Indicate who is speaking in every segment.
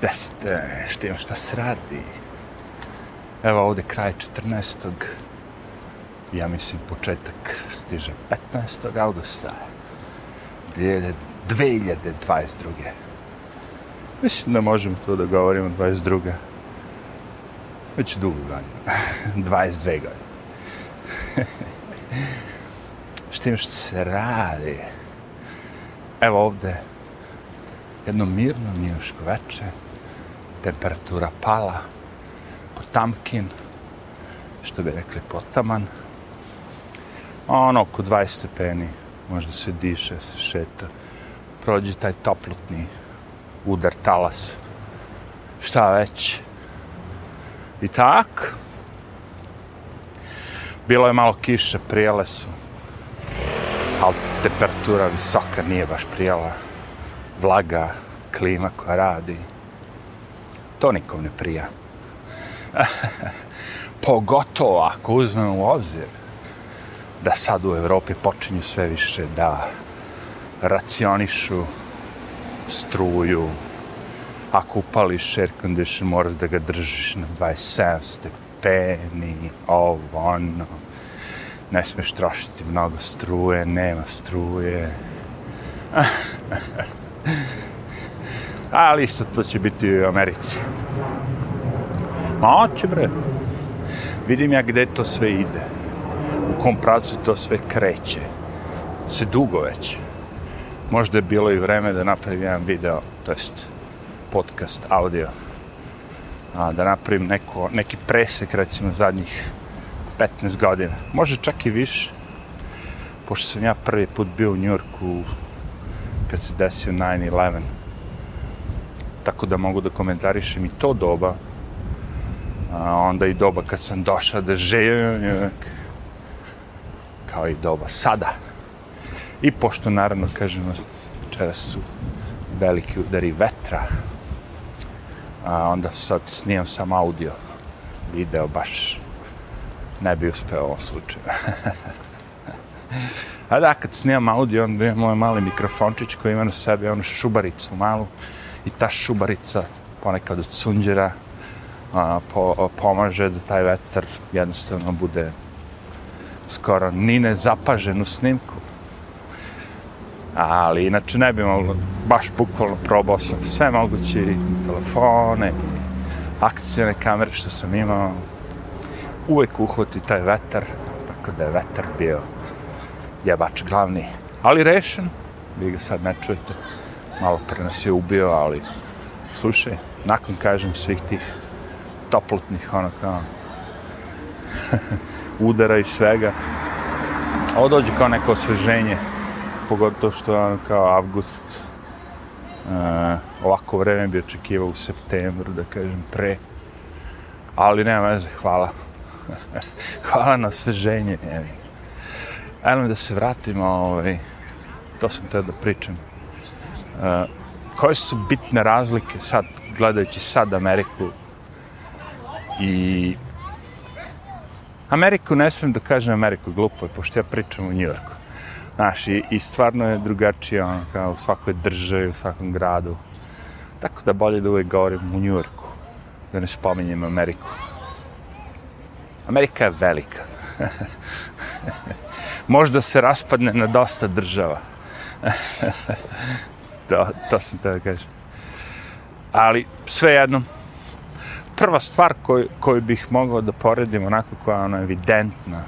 Speaker 1: Da ste, što ima šta se radi. Evo ovde kraj 14. Ja mislim početak stiže 15. augusta. 2022. Mislim da možemo to da govorimo 22. Već dugo godina. 22 godine. Što ima što se radi. Evo ovde jedno mirno njuško večer temperatura pala, potamkin, što bi rekli potaman, ono oko 20 stepeni, možda se diše, se šeta, prođe taj toplotni udar talas, šta već. I tak, bilo je malo kiše, prijele su, ali temperatura visoka nije baš prijela, vlaga, klima koja radi, to nikom ne prija. Pogotovo ako uzmemo u obzir da sad u Evropi počinju sve više da racionišu struju. Ako upališ air condition, moraš da ga držiš na 27 stepeni, ovo, ono. Ne smiješ trošiti mnogo struje, nema struje. Ali isto to će biti u Americi. Ma oće bre. Vidim ja gde to sve ide. U kom pravcu to sve kreće. Se dugo već. Možda je bilo i vreme da napravim jedan video, to jest podcast, audio. A, da napravim neko, neki presek, recimo, zadnjih 15 godina. Može čak i više. Pošto sam ja prvi put bio u Njurku kad se desio 9-11. Tako da mogu da komentarišem i to doba. A onda i doba kad sam došao da živim. Kao i doba sada. I pošto naravno, kažemo, večera su veliki udari vetra, a onda sad snimam sam audio, video baš ne bi uspeo u ovom slučaju. A da, kad snimam audio, onda imam moj mali mikrofončić koji ima na sebi onu šubaricu malu i ta šubarica ponekad od sunđera a, po, pomaže da taj vetar jednostavno bude skoro ni ne zapažen u snimku. Ali inače ne bi moglo, baš bukvalno probao sam sve moguće telefone, akcijne kamere što sam imao. Uvijek uhvati taj vetar, tako da je vetar bio jebač glavni. Ali rešen, vi ga sad ne čujete, malo pre nas je ubio, ali slušaj, nakon kažem svih tih toplotnih, ono kao, udara i svega, ovo dođe kao neko osveženje, pogotovo što je ono kao avgust, uh, ovako vreme bi očekivao u septembru, da kažem, pre, ali nema veze, hvala. hvala na osveženje, jevi. Ajmo da se vratimo, ovaj, to sam te da pričam. Eh, koje su bitne razlike sad, gledajući sad Ameriku i Ameriku ne smijem da kažem Ameriku, glupo je, pošto ja pričam u Njujorku. Znaš, i, i stvarno je drugačije, ono, kao u svakoj državi, u svakom gradu. Tako da bolje da uvijek govorim u Njujorku, da ne spominjem Ameriku. Amerika je velika. Možda se raspadne na dosta država. da, to sam te kažem. Ali, sve jedno, prva stvar koju, koju bih mogao da poredim onako koja je ono evidentna,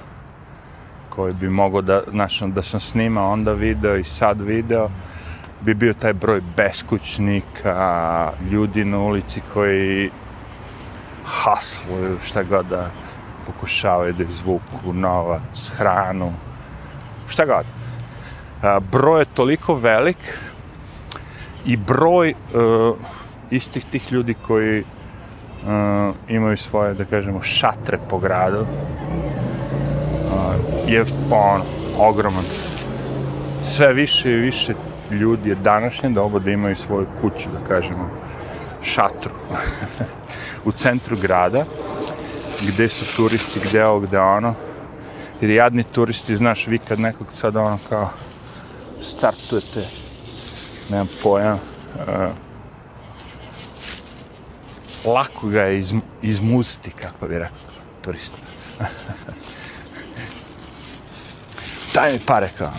Speaker 1: koju bi mogao da, znači, da sam snimao onda video i sad video, bi bio taj broj beskućnika, ljudi na ulici koji hasluju šta god da pokušavaju da izvuku novac, hranu, šta god. A, broj je toliko velik i broj uh, istih tih ljudi koji uh, imaju svoje, da kažemo, šatre po gradu, uh, je pa, ono, ogroman. Sve više i više ljudi je današnje doba da imaju svoju kuću, da kažemo, šatru u centru grada, gde su turisti, gde ovo, gde ono. Jer jadni turisti, znaš, vi kad nekog sad ono kao startujete, nemam pojam, uh, e, lako ga je iz, izmuziti, kako bi rekao turista. Daj mi pare kao.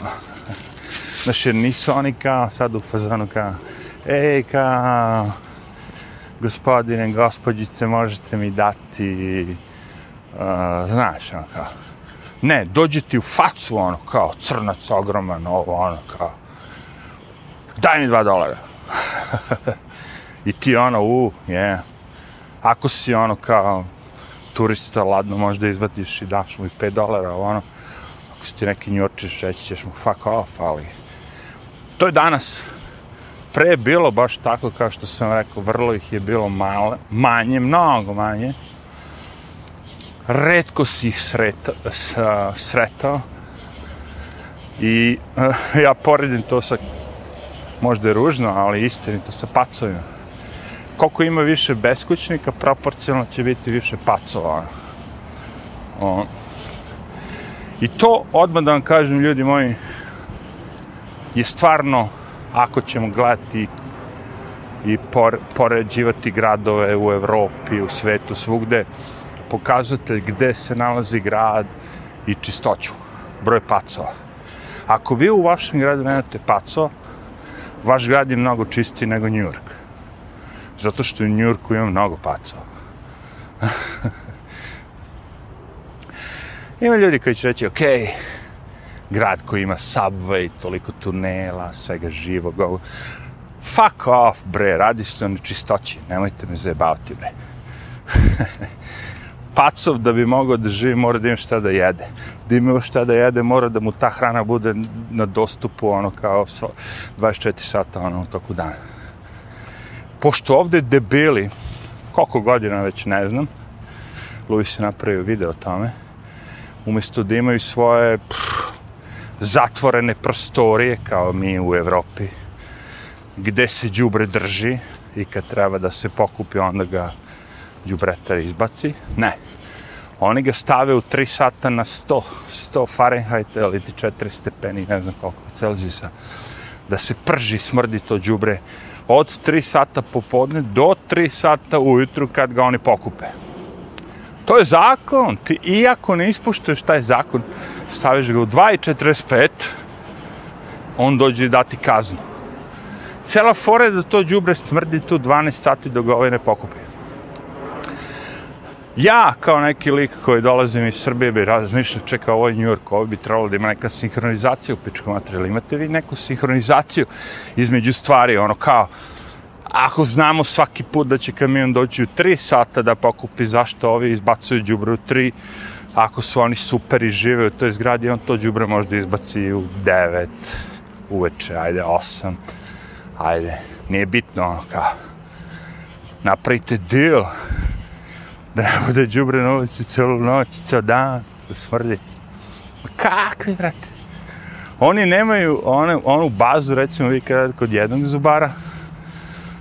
Speaker 1: Znaš, jer nisu oni kao sad u fazonu kao, ej kao, gospodine, gospođice, možete mi dati, uh, znaš, ono kao, ne, dođe ti u facu, ono, kao, crnac, ogroman, ovo, ono, kao, daj mi dva dolara. I ti ono, u, je, yeah. ako si ono, kao, turista, ladno, možda izvadiš i daš mu i 5 dolara, ono, ako si ti neki njurčiš, reći ćeš mu fuck off, ali to je danas. Pre je bilo baš tako kao što sam rekao, vrlo ih je bilo male, manje, mnogo manje. Redko si ih sreta, sretao. I uh, ja poredim to sa, možda je ružno, ali istinito sa pacovima. Koliko ima više beskućnika, proporcionalno će biti više pacova. Ono. O. I to, odmah da vam kažem, ljudi moji, je stvarno, ako ćemo gledati i por, poređivati gradove u Evropi, u svetu, svugde, pokazatelj gde se nalazi grad i čistoću, broj pacova. Ako vi u vašem gradu nemate pacova, vaš grad je mnogo čistiji nego New York. Zato što u New Yorku ima mnogo pacova. ima ljudi koji će reći, okej, okay, grad koji ima subway, toliko tunela, svega živog. Ovo. Fuck off, bre, radi se o nečistoći, nemojte me zajebavati, bre. Pacov da bi mogao da živi mora da ima šta da jede. Da ima šta da jede mora da mu ta hrana bude na dostupu ono kao 24 sata ono u toku dana. Pošto ovde debeli, koliko godina već ne znam, Luis je napravio video o tome, umjesto da imaju svoje pff, zatvorene prostorije kao mi u Evropi gde se đubre drži i kad treba da se pokupi onda ga đubretar izbaci. Ne. Oni ga stave u 3 sata na 100, 100 Fahrenheit ili 4 stepeni, ne znam koliko, Celzijusa, da se prži, smrdi to đubre od 3 sata popodne do 3 sata ujutru kad ga oni pokupe. To je zakon. Ti, iako ne ispuštuješ taj zakon, staviš ga u 2.45, on dođe dati kaznu. Cela fora je da to džubre smrdi tu 12 sati dok ga ovaj ne pokupi. Ja, kao neki lik koji dolazim iz Srbije, bi razmišljao, čekao ovaj New York, ovo bi trebalo da ima neka sinhronizacija u pičkom materijalu. Imate vi neku sinhronizaciju između stvari, ono kao, ako znamo svaki put da će kamion doći u 3 sata da pokupi zašto ovi izbacuju džubre u 3, ako su oni super i žive u toj zgradi, on to džubre možda izbaci u 9 uveče, ajde 8, ajde, nije bitno ono kao, napravite deal, da ne bude džubre na ulici celu noć, ceo dan, da smrdi. Kakvi, brate? Oni nemaju onu, onu bazu, recimo vi kada kod jednog zubara,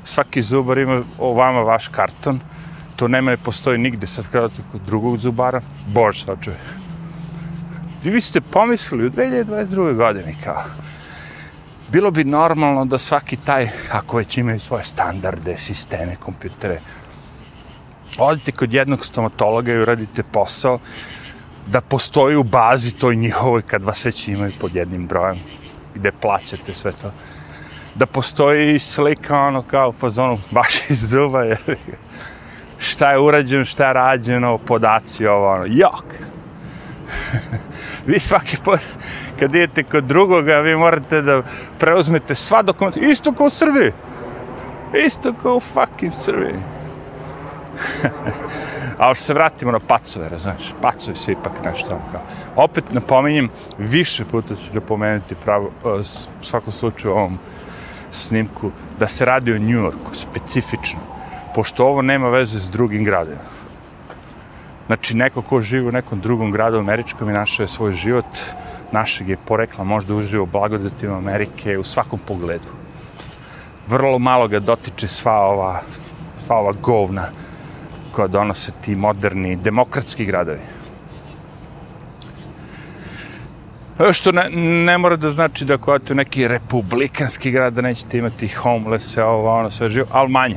Speaker 1: svaki zubar ima o vama vaš karton, to nema ne postoji nigde, sad kada kod drugog zubara, bož sačuje. Vi biste pomislili u 2022. godini kao, bilo bi normalno da svaki taj, ako već imaju svoje standarde, sisteme, kompjutere, odite kod jednog stomatologa i uradite posao, da postoji u bazi toj njihovoj kad vas već imaju pod jednim brojem, gde plaćate sve to da postoji slika ono kao fazonu baš iz zuba je šta je urađeno, šta je rađeno, podaci ovo ono, jok. vi svaki put kad idete kod drugoga, vi morate da preuzmete sva dokumenta, isto kao u Srbiji. Isto kao u fucking Srbiji. A što se vratimo na pacove, znaš, Pacovi su ipak nešto ono kao. Opet napominjem, više puta ću da pomenuti pravo, e, u svakom slučaju ovom snimku da se radi o New Yorku, specifično, pošto ovo nema veze s drugim gradima. Znači, neko ko živi u nekom drugom gradu američkom i našao je svoj život, našeg je porekla možda uživo blagodatima Amerike u svakom pogledu. Vrlo malo ga dotiče sva ova, sva ova govna koja donose ti moderni demokratski gradovi. E, što ne, ne mora da znači da ako je neki republikanski grad da nećete imati homeless, e, ovo, ono, sve živo, ali manje.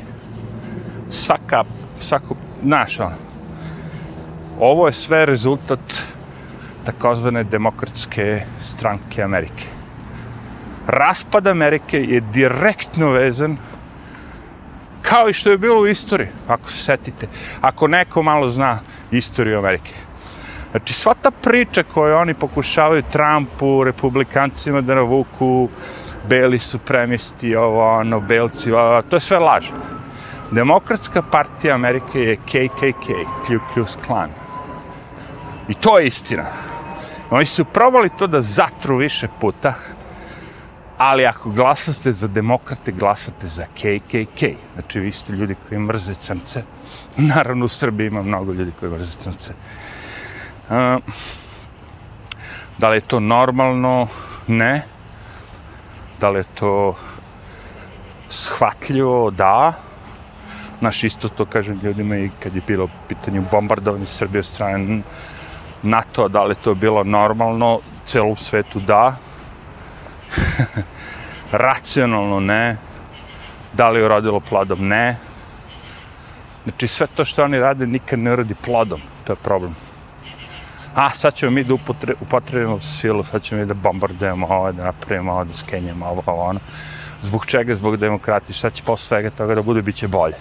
Speaker 1: Svaka, svako, znaš, ono, ovo je sve rezultat takozvane demokratske stranke Amerike. Raspad Amerike je direktno vezan kao i što je bilo u istoriji, ako se setite. Ako neko malo zna istoriju Amerike. Znači, sva ta priča koju oni pokušavaju Trumpu, republikancima da navuku, beli supremisti, ovo, ono, belci, ovo, to je sve laž. Demokratska partija Amerike je KKK, Ku Klux Klan. I to je istina. Oni su probali to da zatru više puta, ali ako glasate za demokrate, glasate za KKK. Znači, vi ste ljudi koji mrze crnce. Naravno, u Srbiji ima mnogo ljudi koji mrze crnce. Uh, da li je to normalno? Ne. Da li je to shvatljivo? Da. Naš isto to kažem ljudima i kad je bilo pitanje bombardovanja Srbije od strane NATO, da li to bilo normalno, celom svetu da. Racionalno ne. Da li je urodilo plodom? Ne. Znači sve to što oni rade nikad ne urodi plodom. To je problem. A sad ćemo mi da upotrebimo silu, sad ćemo mi da bombardujemo ovo, da napravimo ovo, da skenjamo ovo, ovo, ono. Zbog čega? Zbog demokratije. Šta će posle svega toga da bude, bit će bolje.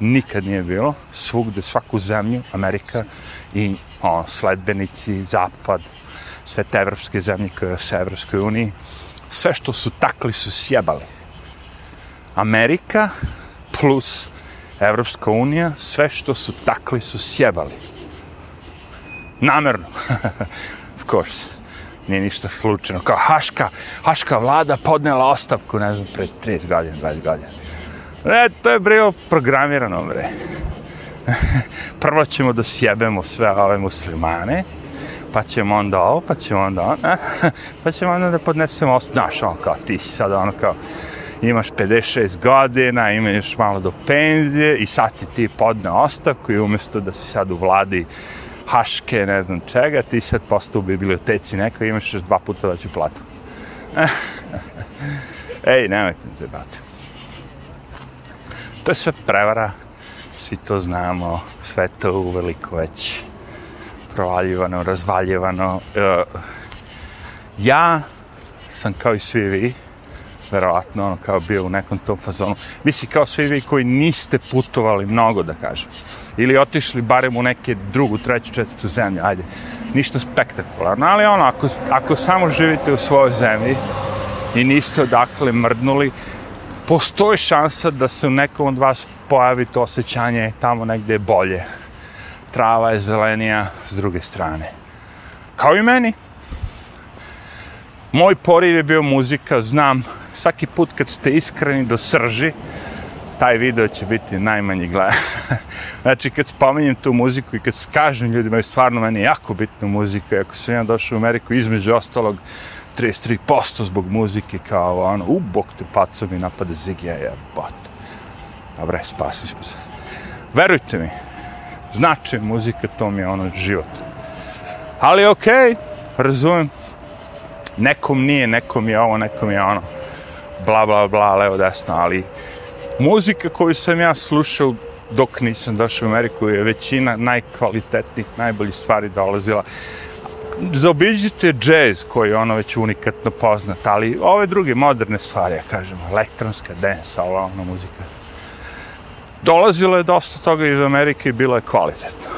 Speaker 1: Nikad nije bilo. Svugde, svaku zemlju, Amerika i ono, sledbenici, zapad, sve te evropske zemlje koje su u Evropskoj uniji, sve što su takli su sjebali. Amerika plus Evropska unija, sve što su takli su sjebali. Namerno. of course. Nije ništa slučajno. Kao Haška, Haška vlada podnela ostavku, ne znam, pred 30 godina, 20 godina. E, to je bilo programirano, bre. prvo ćemo da sjebemo sve ove muslimane, pa ćemo onda ovo, pa ćemo onda ono, eh, pa ćemo onda da podnesemo osnovu, Znaš, ono kao, ti si sad ono kao, imaš 56 godina, imaš malo do penzije i sad si ti podne ostavku i umjesto da si sad u vladi haške, ne znam čega, ti sad postao u biblioteci neko i imaš još dva puta da ću platu. Ej, nemojte se bati. To je sve prevara svi to znamo, sve to uveliko već provaljivano, razvaljivano. E, ja sam kao i svi vi, verovatno, ono, kao bio u nekom tom fazonu. Misli, kao svi vi koji niste putovali mnogo, da kažem. Ili otišli barem u neke drugu, treću, četvrtu zemlju, ajde. Ništa spektakularno, ali ono, ako, ako samo živite u svojoj zemlji i niste odakle mrdnuli, postoji šansa da se u nekom od vas pojavi to osjećanje tamo negde bolje. Trava je zelenija s druge strane. Kao i meni. Moj poriv je bio muzika, znam, svaki put kad ste iskreni do srži, taj video će biti najmanji gledan. znači, kad spominjem tu muziku i kad kažem ljudima, je stvarno meni jako bitna muzika, ako sam ja došao u Ameriku, između ostalog, 33% zbog muzike, kao ono, u bok te paco mi napade Zigija, je, bot. Dobre, spasili smo se. Verujte mi, znači muzika, to mi je ono život. Ali okej, okay, razumem. Nekom nije, nekom je ovo, nekom je ono. Bla, bla, bla, levo, desno, ali muzika koju sam ja slušao dok nisam došao u Ameriku je većina najkvalitetnijih, najboljih stvari dolazila. Zaobiđite džez koji je ono već unikatno poznat, ali ove druge moderne stvari, ja kažem, elektronska, dance, ova ono muzika, dolazilo je dosta toga iz Amerike i bilo je kvalitetno.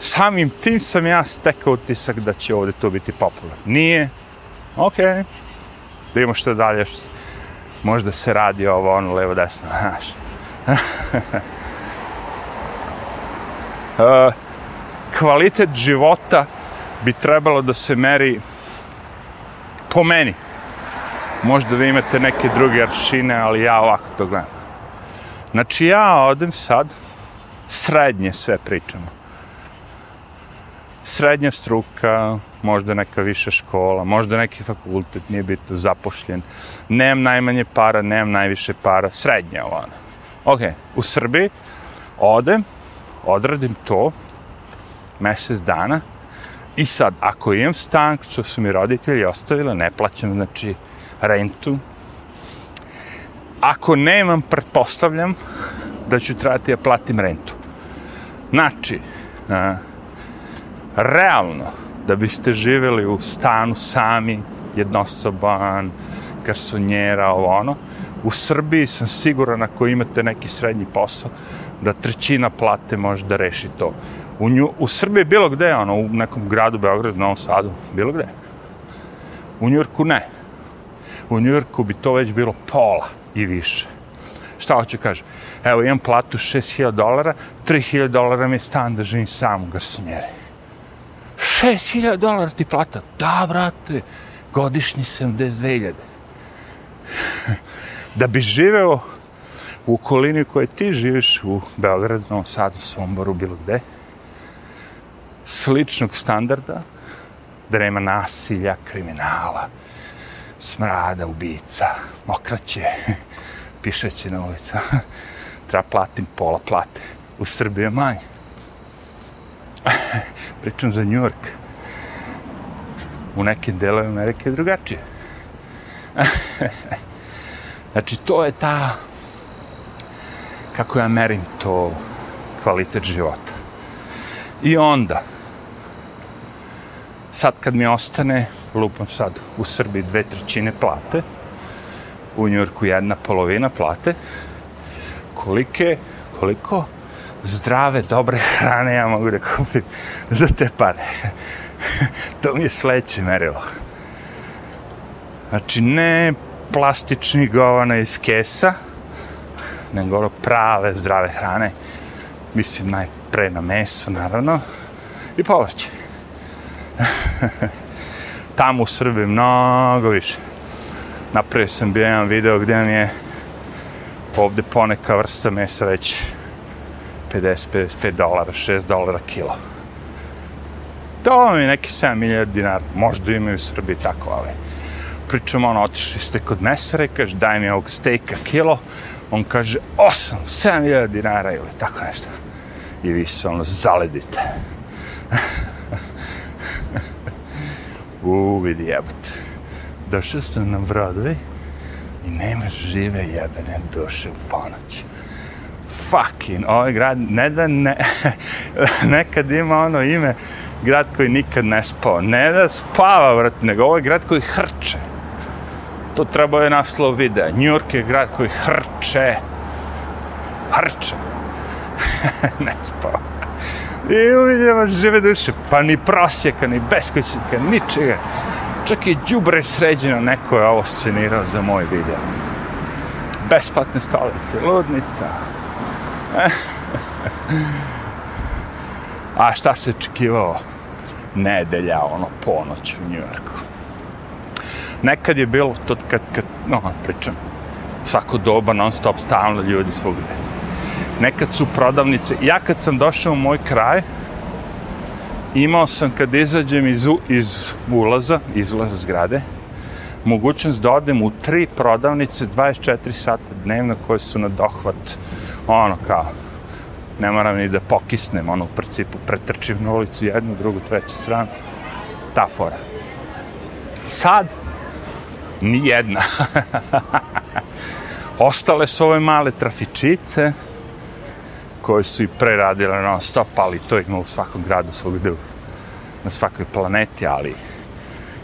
Speaker 1: Samim tim sam ja stekao utisak da će ovdje to biti popularno. Nije. Ok. Da imamo što dalje. Možda se radi ovo ono levo desno. Znaš. uh, kvalitet života bi trebalo da se meri po meni. Možda vi imate neke druge aršine, ali ja ovako to gledam. Znači ja odem sad, srednje sve pričamo. Srednja struka, možda neka viša škola, možda neki fakultet, nije bitno, zapošljen. Nemam najmanje para, nemam najviše para, srednje ona. Ok, u Srbiji odem, odradim to, mesec dana, i sad, ako imam stan, što su mi roditelji ostavili, ne plaćam, znači, rentu, ako nemam, pretpostavljam, da ću trebati da platim rentu. Znači, a, realno, da biste živjeli u stanu sami, jednosoban, garsonjera, ovo ono, u Srbiji sam siguran ako imate neki srednji posao, da trećina plate može da reši to. U, nju, u Srbiji bilo gde, ono, u nekom gradu, Beogradu, Novom Sadu, bilo gde. U Njurku ne. U Njurku bi to već bilo pola i više. Šta hoću kaže? Evo, imam platu 6000 dolara, 3000 dolara mi je stan da živim sam u garsonjeri. 6000 dolara ti plata? Da, brate, godišnji 72.000. da bi živeo u okolini koje ti živiš u Beogradu, Novom Sadu, Somboru, bilo gde, sličnog standarda, da nema nasilja, kriminala, smrada, ubica, mokraće, pišeće na ulica, treba platim pola plate. U Srbiji je manje. Pričam za New York. U nekim delovima Amerike je drugačije. znači, to je ta, kako ja merim to, kvalitet života. I onda, sad kad mi ostane, lupam sad, u Srbiji dve trećine plate, u Njurku jedna polovina plate, kolike, koliko zdrave, dobre hrane ja mogu da kupim za te pare. to mi je sledeće merilo. Znači, ne plastični govana iz kesa, nego ono prave, zdrave hrane. Mislim, najpre na meso, naravno, i povrće. Tamo u Srbiji mnogo više. Napravio sam bio jedan video gdje mi je ovdje poneka vrsta mesa već 50-55 dolara, 6 dolara kilo. To mi je neki 7.000 dinara, možda imaju u Srbiji tako, ali pričamo, ono, otišli ste kod mesara i kaže, daj mi ovog stejka kilo, on kaže, 8, 7.000 dinara ili tako nešto. I vi se ono zaledite. U, vidi jebate. Došao sam na Broadway i nema žive jebene duše u ponoć. Fucking, ovaj grad, ne da ne, nekad ima ono ime, grad koji nikad ne spava. Ne da spava, vrat, nego ovaj grad koji hrče. To treba je naslov videa. New York je grad koji hrče. Hrče. ne spava. I uvidimo žive duše, pa ni prosjeka, ni beskućnika, ničega. Čak i džubre sređeno, neko je ovo scenirao za moj video. Besplatne stolice, ludnica. A šta se očekivao? Nedelja, ono, ponoć u Njujorku. Nekad je bilo to kad, kad, no, pričam, svako doba, non stop, stalno ljudi svugde. Nekad su prodavnice, ja kad sam došao u moj kraj, imao sam kad izađem iz, iz ulaza, izlaza zgrade, mogućnost da odem u tri prodavnice 24 sata dnevno koje su na dohvat, ono kao, ne moram ni da pokisnem, ono u principu pretrčim na ulicu jednu, drugu, treću stranu, ta fora. Sad, ni jedna. Ostale su ove male trafičice, koje su i preradile non stop, ali to ima u svakom gradu svog na svakoj planeti, ali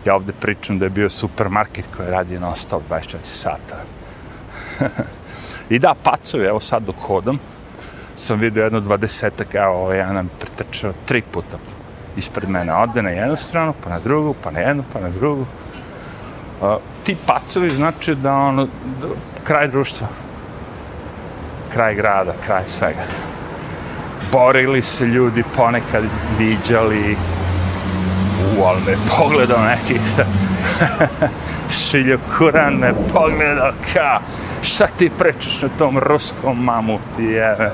Speaker 1: ja ovde pričam da je bio supermarket koji radi non stop 24 sata. I da, pacovi, evo sad dok hodam, sam vidio jedno dvadesetak, evo, ovaj jedan nam pretrčao tri puta ispred mene. Ode na jednu stranu, pa na drugu, pa na jednu, pa na drugu. Uh, ti pacovi znači da ono, da, kraj društva, kraj grada, kraj svega. Borili se ljudi, ponekad viđali, u, ali me pogledao neki šiljokuran me pogledao ka, šta ti prečeš na tom ruskom mamu ti je,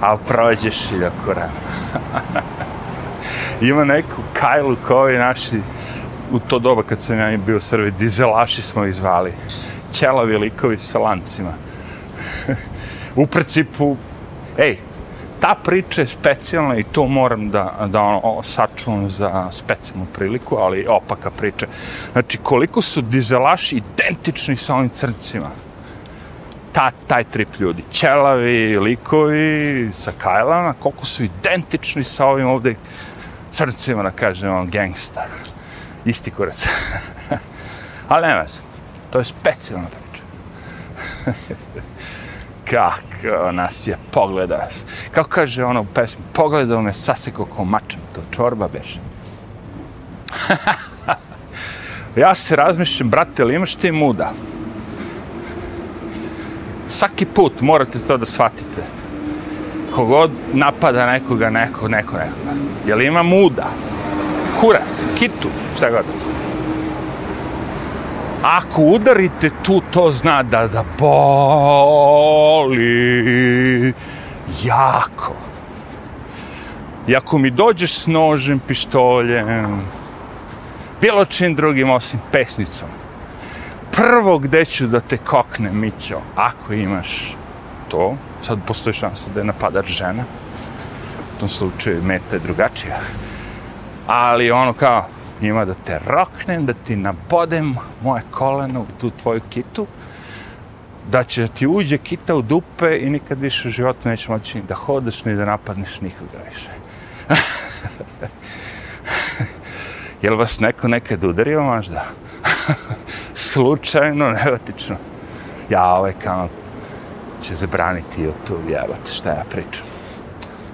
Speaker 1: a prođe šiljokuran. Ima neku kajlu koji naši, u to doba kad sam ja bio u Srbiji, dizelaši smo izvali, ćelavi likovi sa lancima u principu, ej, ta priča je specijalna i to moram da, da ono, sačuvam za specijalnu priliku, ali opaka priča. Znači, koliko su dizelaši identični sa ovim crncima. ta, taj trip ljudi. Ćelavi, likovi, sa kajlama, koliko su identični sa ovim ovde crncima, da kažem, on gangsta. Isti kurac. Ali nema se. To je specijalna priča. Kako nas je pogledao. Kako kaže ono u pesmi, pogledao me saseko ko mačem, to čorba beše. ja se razmišljam, brate, ali imaš ti muda? Svaki put morate to da shvatite. Kogod napada nekoga, neko, neko, nekoga. Je ima muda? Kurac, kitu, šta god. Ako udarite tu, to zna da da boli jako. I ako mi dođeš s nožem, pištoljem, bilo čim drugim osim pesnicom, prvo gde ću da te kokne, Mićo, ako imaš to, sad postoji šansa da je napadač žena, u tom slučaju meta je drugačija, ali ono kao, njima da te roknem, da ti nabodem moje koleno u tu tvoju kitu, da će ti uđe kita u dupe i nikad više u životu neće moći ni da hodaš, ni da napadneš nikoga više. Jel vas neko nekad udario možda? Slučajno, neotično. Ja, ovaj kanal će zabraniti YouTube, jebate, šta ja pričam.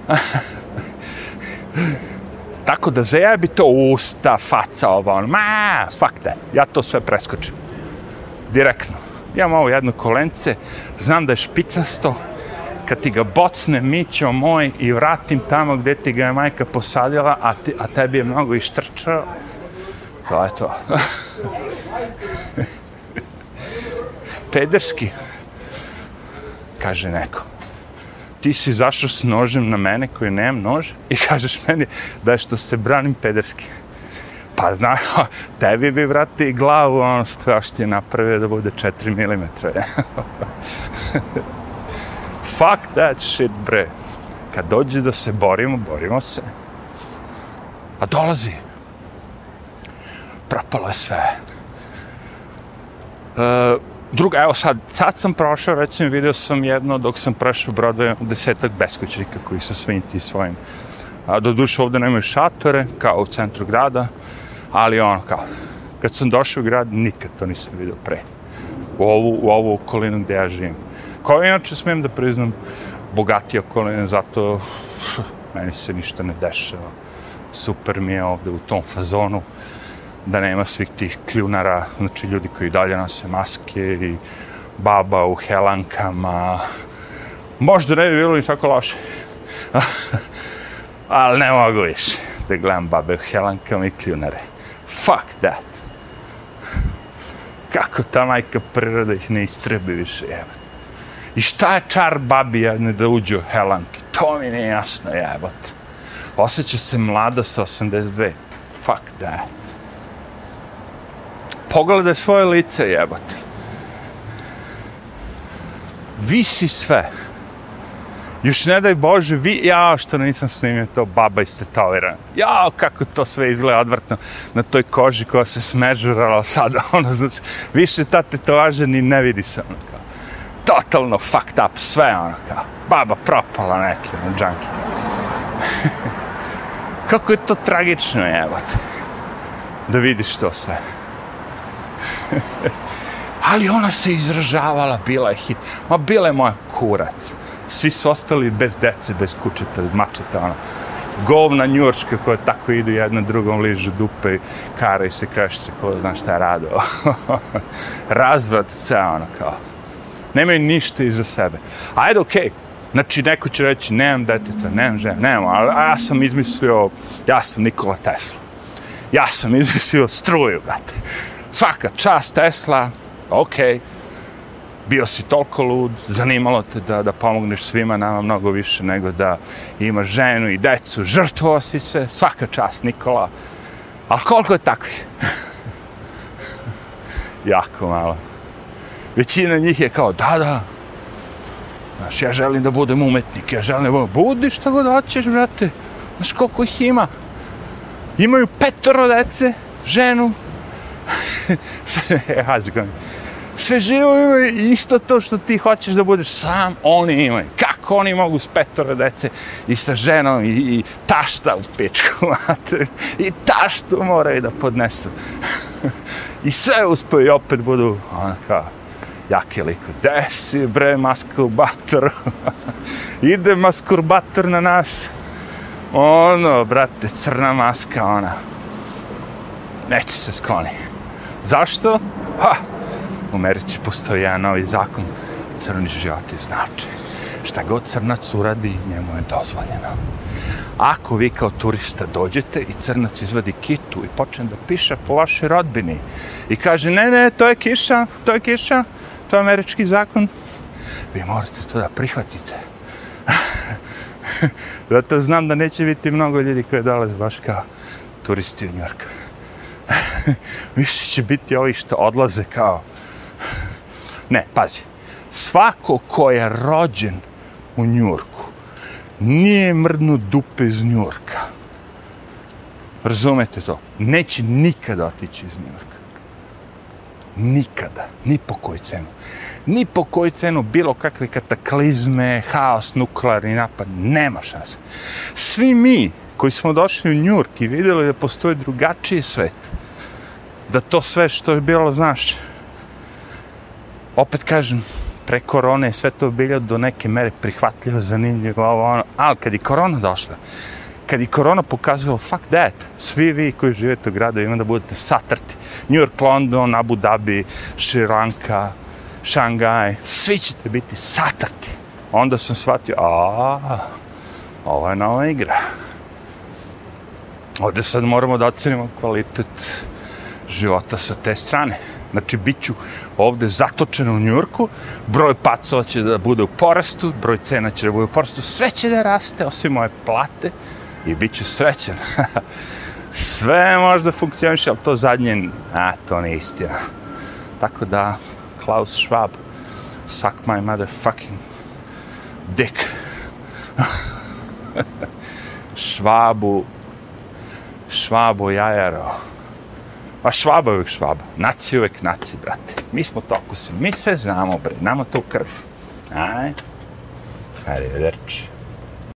Speaker 1: Tako da zajebi to usta, faca, ovo, ono, ma, fuck that. Ja to sve preskočim. Direktno. Imam ovo jedno kolence, znam da je špicasto, kad ti ga bocne mićo moj i vratim tamo gdje ti ga je majka posadila, a, ti, a tebi je mnogo ištrčao, to je to. Pederski, kaže neko. Ti si zašao s nožem na mene koji nemam nož i kažeš meni da je što se branim pederski. Pa zna, tebi bi vrati glavu, ono spraš ti napravio da bude 4 mm. Fuck that shit, bre. Kad dođe da se borimo, borimo se. A dolazi. Propalo je sve. Uh, druga, evo sad, sad sam prošao, recimo, video sam jedno, dok sam prešao Broadway, desetak beskućnika koji sa svim ti svojim. A, do duše ovde nemaju šatore, kao u centru grada, ali ono, kao, kad sam došao u grad, nikad to nisam video pre. U ovu, u ovu okolinu gde ja živim. Kao inače smijem da priznam bogati okolina, zato meni se ništa ne dešava. Super mi je ovde u tom fazonu da nema svih tih kljunara, znači ljudi koji dalje nose maske i baba u helankama. Možda ne bi bilo ni tako loše. Ali ne mogu više da gledam babe u helankama i kljunare. Fuck that. Kako ta majka priroda ih ne istrebi više, jebate. I šta je čar babi jedne da uđe u helanke? To mi nije jasno, jebate. Osjeća se mlada sa 82. Fuck that pogledaj svoje lice, jebote. Visi sve. Još ne daj Bože, vi, ja što nisam snimio to, baba iz tetovira. Ja, kako to sve izgleda odvrtno na toj koži koja se smežurala sada, ono, znači, više ta tetovaža ni ne vidi se, ono, kao. Totalno fucked up, sve, ono, kao. Baba propala neki, ono, džanki. kako je to tragično, jebote. Da vidiš to sve. Ali ona se izražavala, bila je hit. Ma bila je moja kurac. Svi su ostali bez dece, bez kućeta, mačeta, ona. Govna njurčka koja tako idu jedna drugom ližu dupe, kara i se kreši se ko zna šta je rado. Razvrat se ona kao. Nemaju ništa iza sebe. Ajde, okej. Okay. Znači, neko će reći, nemam detica, nemam žena, nemam, ali ja sam izmislio, ja sam Nikola Tesla. Ja sam izmislio struju, brate svaka čast Tesla, ok, bio si toliko lud, zanimalo te da, da pomogneš svima nama mnogo više nego da imaš ženu i decu, žrtvo si se, svaka čast Nikola, ali koliko je takvi? jako malo. Većina njih je kao, da, da, Znaš, ja želim da budem umetnik, ja želim da budem... Budi šta god hoćeš, brate. Znaš, koliko ih ima? Imaju petoro dece, ženu, E, Hazgan. Sve živo imaju isto to što ti hoćeš da budeš sam, oni imaju. Kako oni mogu s petora dece i sa ženom i, i tašta u pičku mater. I taštu moraju da podnesu. I sve uspeju i opet budu, ono kao, jaki liko. desi bre maskurbator? Ide maskurbator na nas. Ono, brate, crna maska, ona. Neće se skloniti. Zašto? Ha, u Americi postoji jedan novi zakon. Crni život znači. Šta god crnac uradi, njemu je dozvoljeno. Ako vi kao turista dođete i crnac izvadi kitu i počne da piše po vašoj rodbini i kaže, ne, ne, to je kiša, to je kiša, to je američki zakon, vi morate to da prihvatite. Zato znam da neće biti mnogo ljudi koji dolaze baš kao turisti u Njorku. Više će biti ovi što odlaze kao... Ne, pazi. Svako ko je rođen u Njurku nije mrdnu dupe iz Njurka. Razumete to? Neće nikada otići iz Njurka. Nikada. Ni po koju cenu. Ni po koju cenu bilo kakve kataklizme, haos, nuklearni napad. Nema šanse. Svi mi koji smo došli u Njurk i vidjeli da postoji drugačiji svet, da to sve što je bilo, znaš, opet kažem, pre korone sve to bilo do neke mere prihvatljivo, zanimljivo, ovo, ono, ali kad je korona došla, kad je korona pokazala, fuck that, svi vi koji živete u gradu ima da budete satrti. New York, London, Abu Dhabi, Sri Lanka, Šangaj, svi ćete biti satrti. Onda sam shvatio, a, ovo je nova igra. Ovdje sad moramo da ocenimo kvalitet života sa te strane. Znači, bit ću ovde zatočen u Njurku, broj pacova će da bude u porastu, broj cena će da bude u porastu, sve će da raste, osim moje plate, i bit ću srećen. sve možda funkcioniše, ali to zadnje, a, to nije istina. Tako da, Klaus Schwab, suck my motherfucking dick. Švabu, švabu jajaro. Pa švaba je uvijek švaba. Naci uvijek naci, brate. Mi smo to ako Mi sve znamo, bre. Nama to u krvi. Aj. Arrivederci.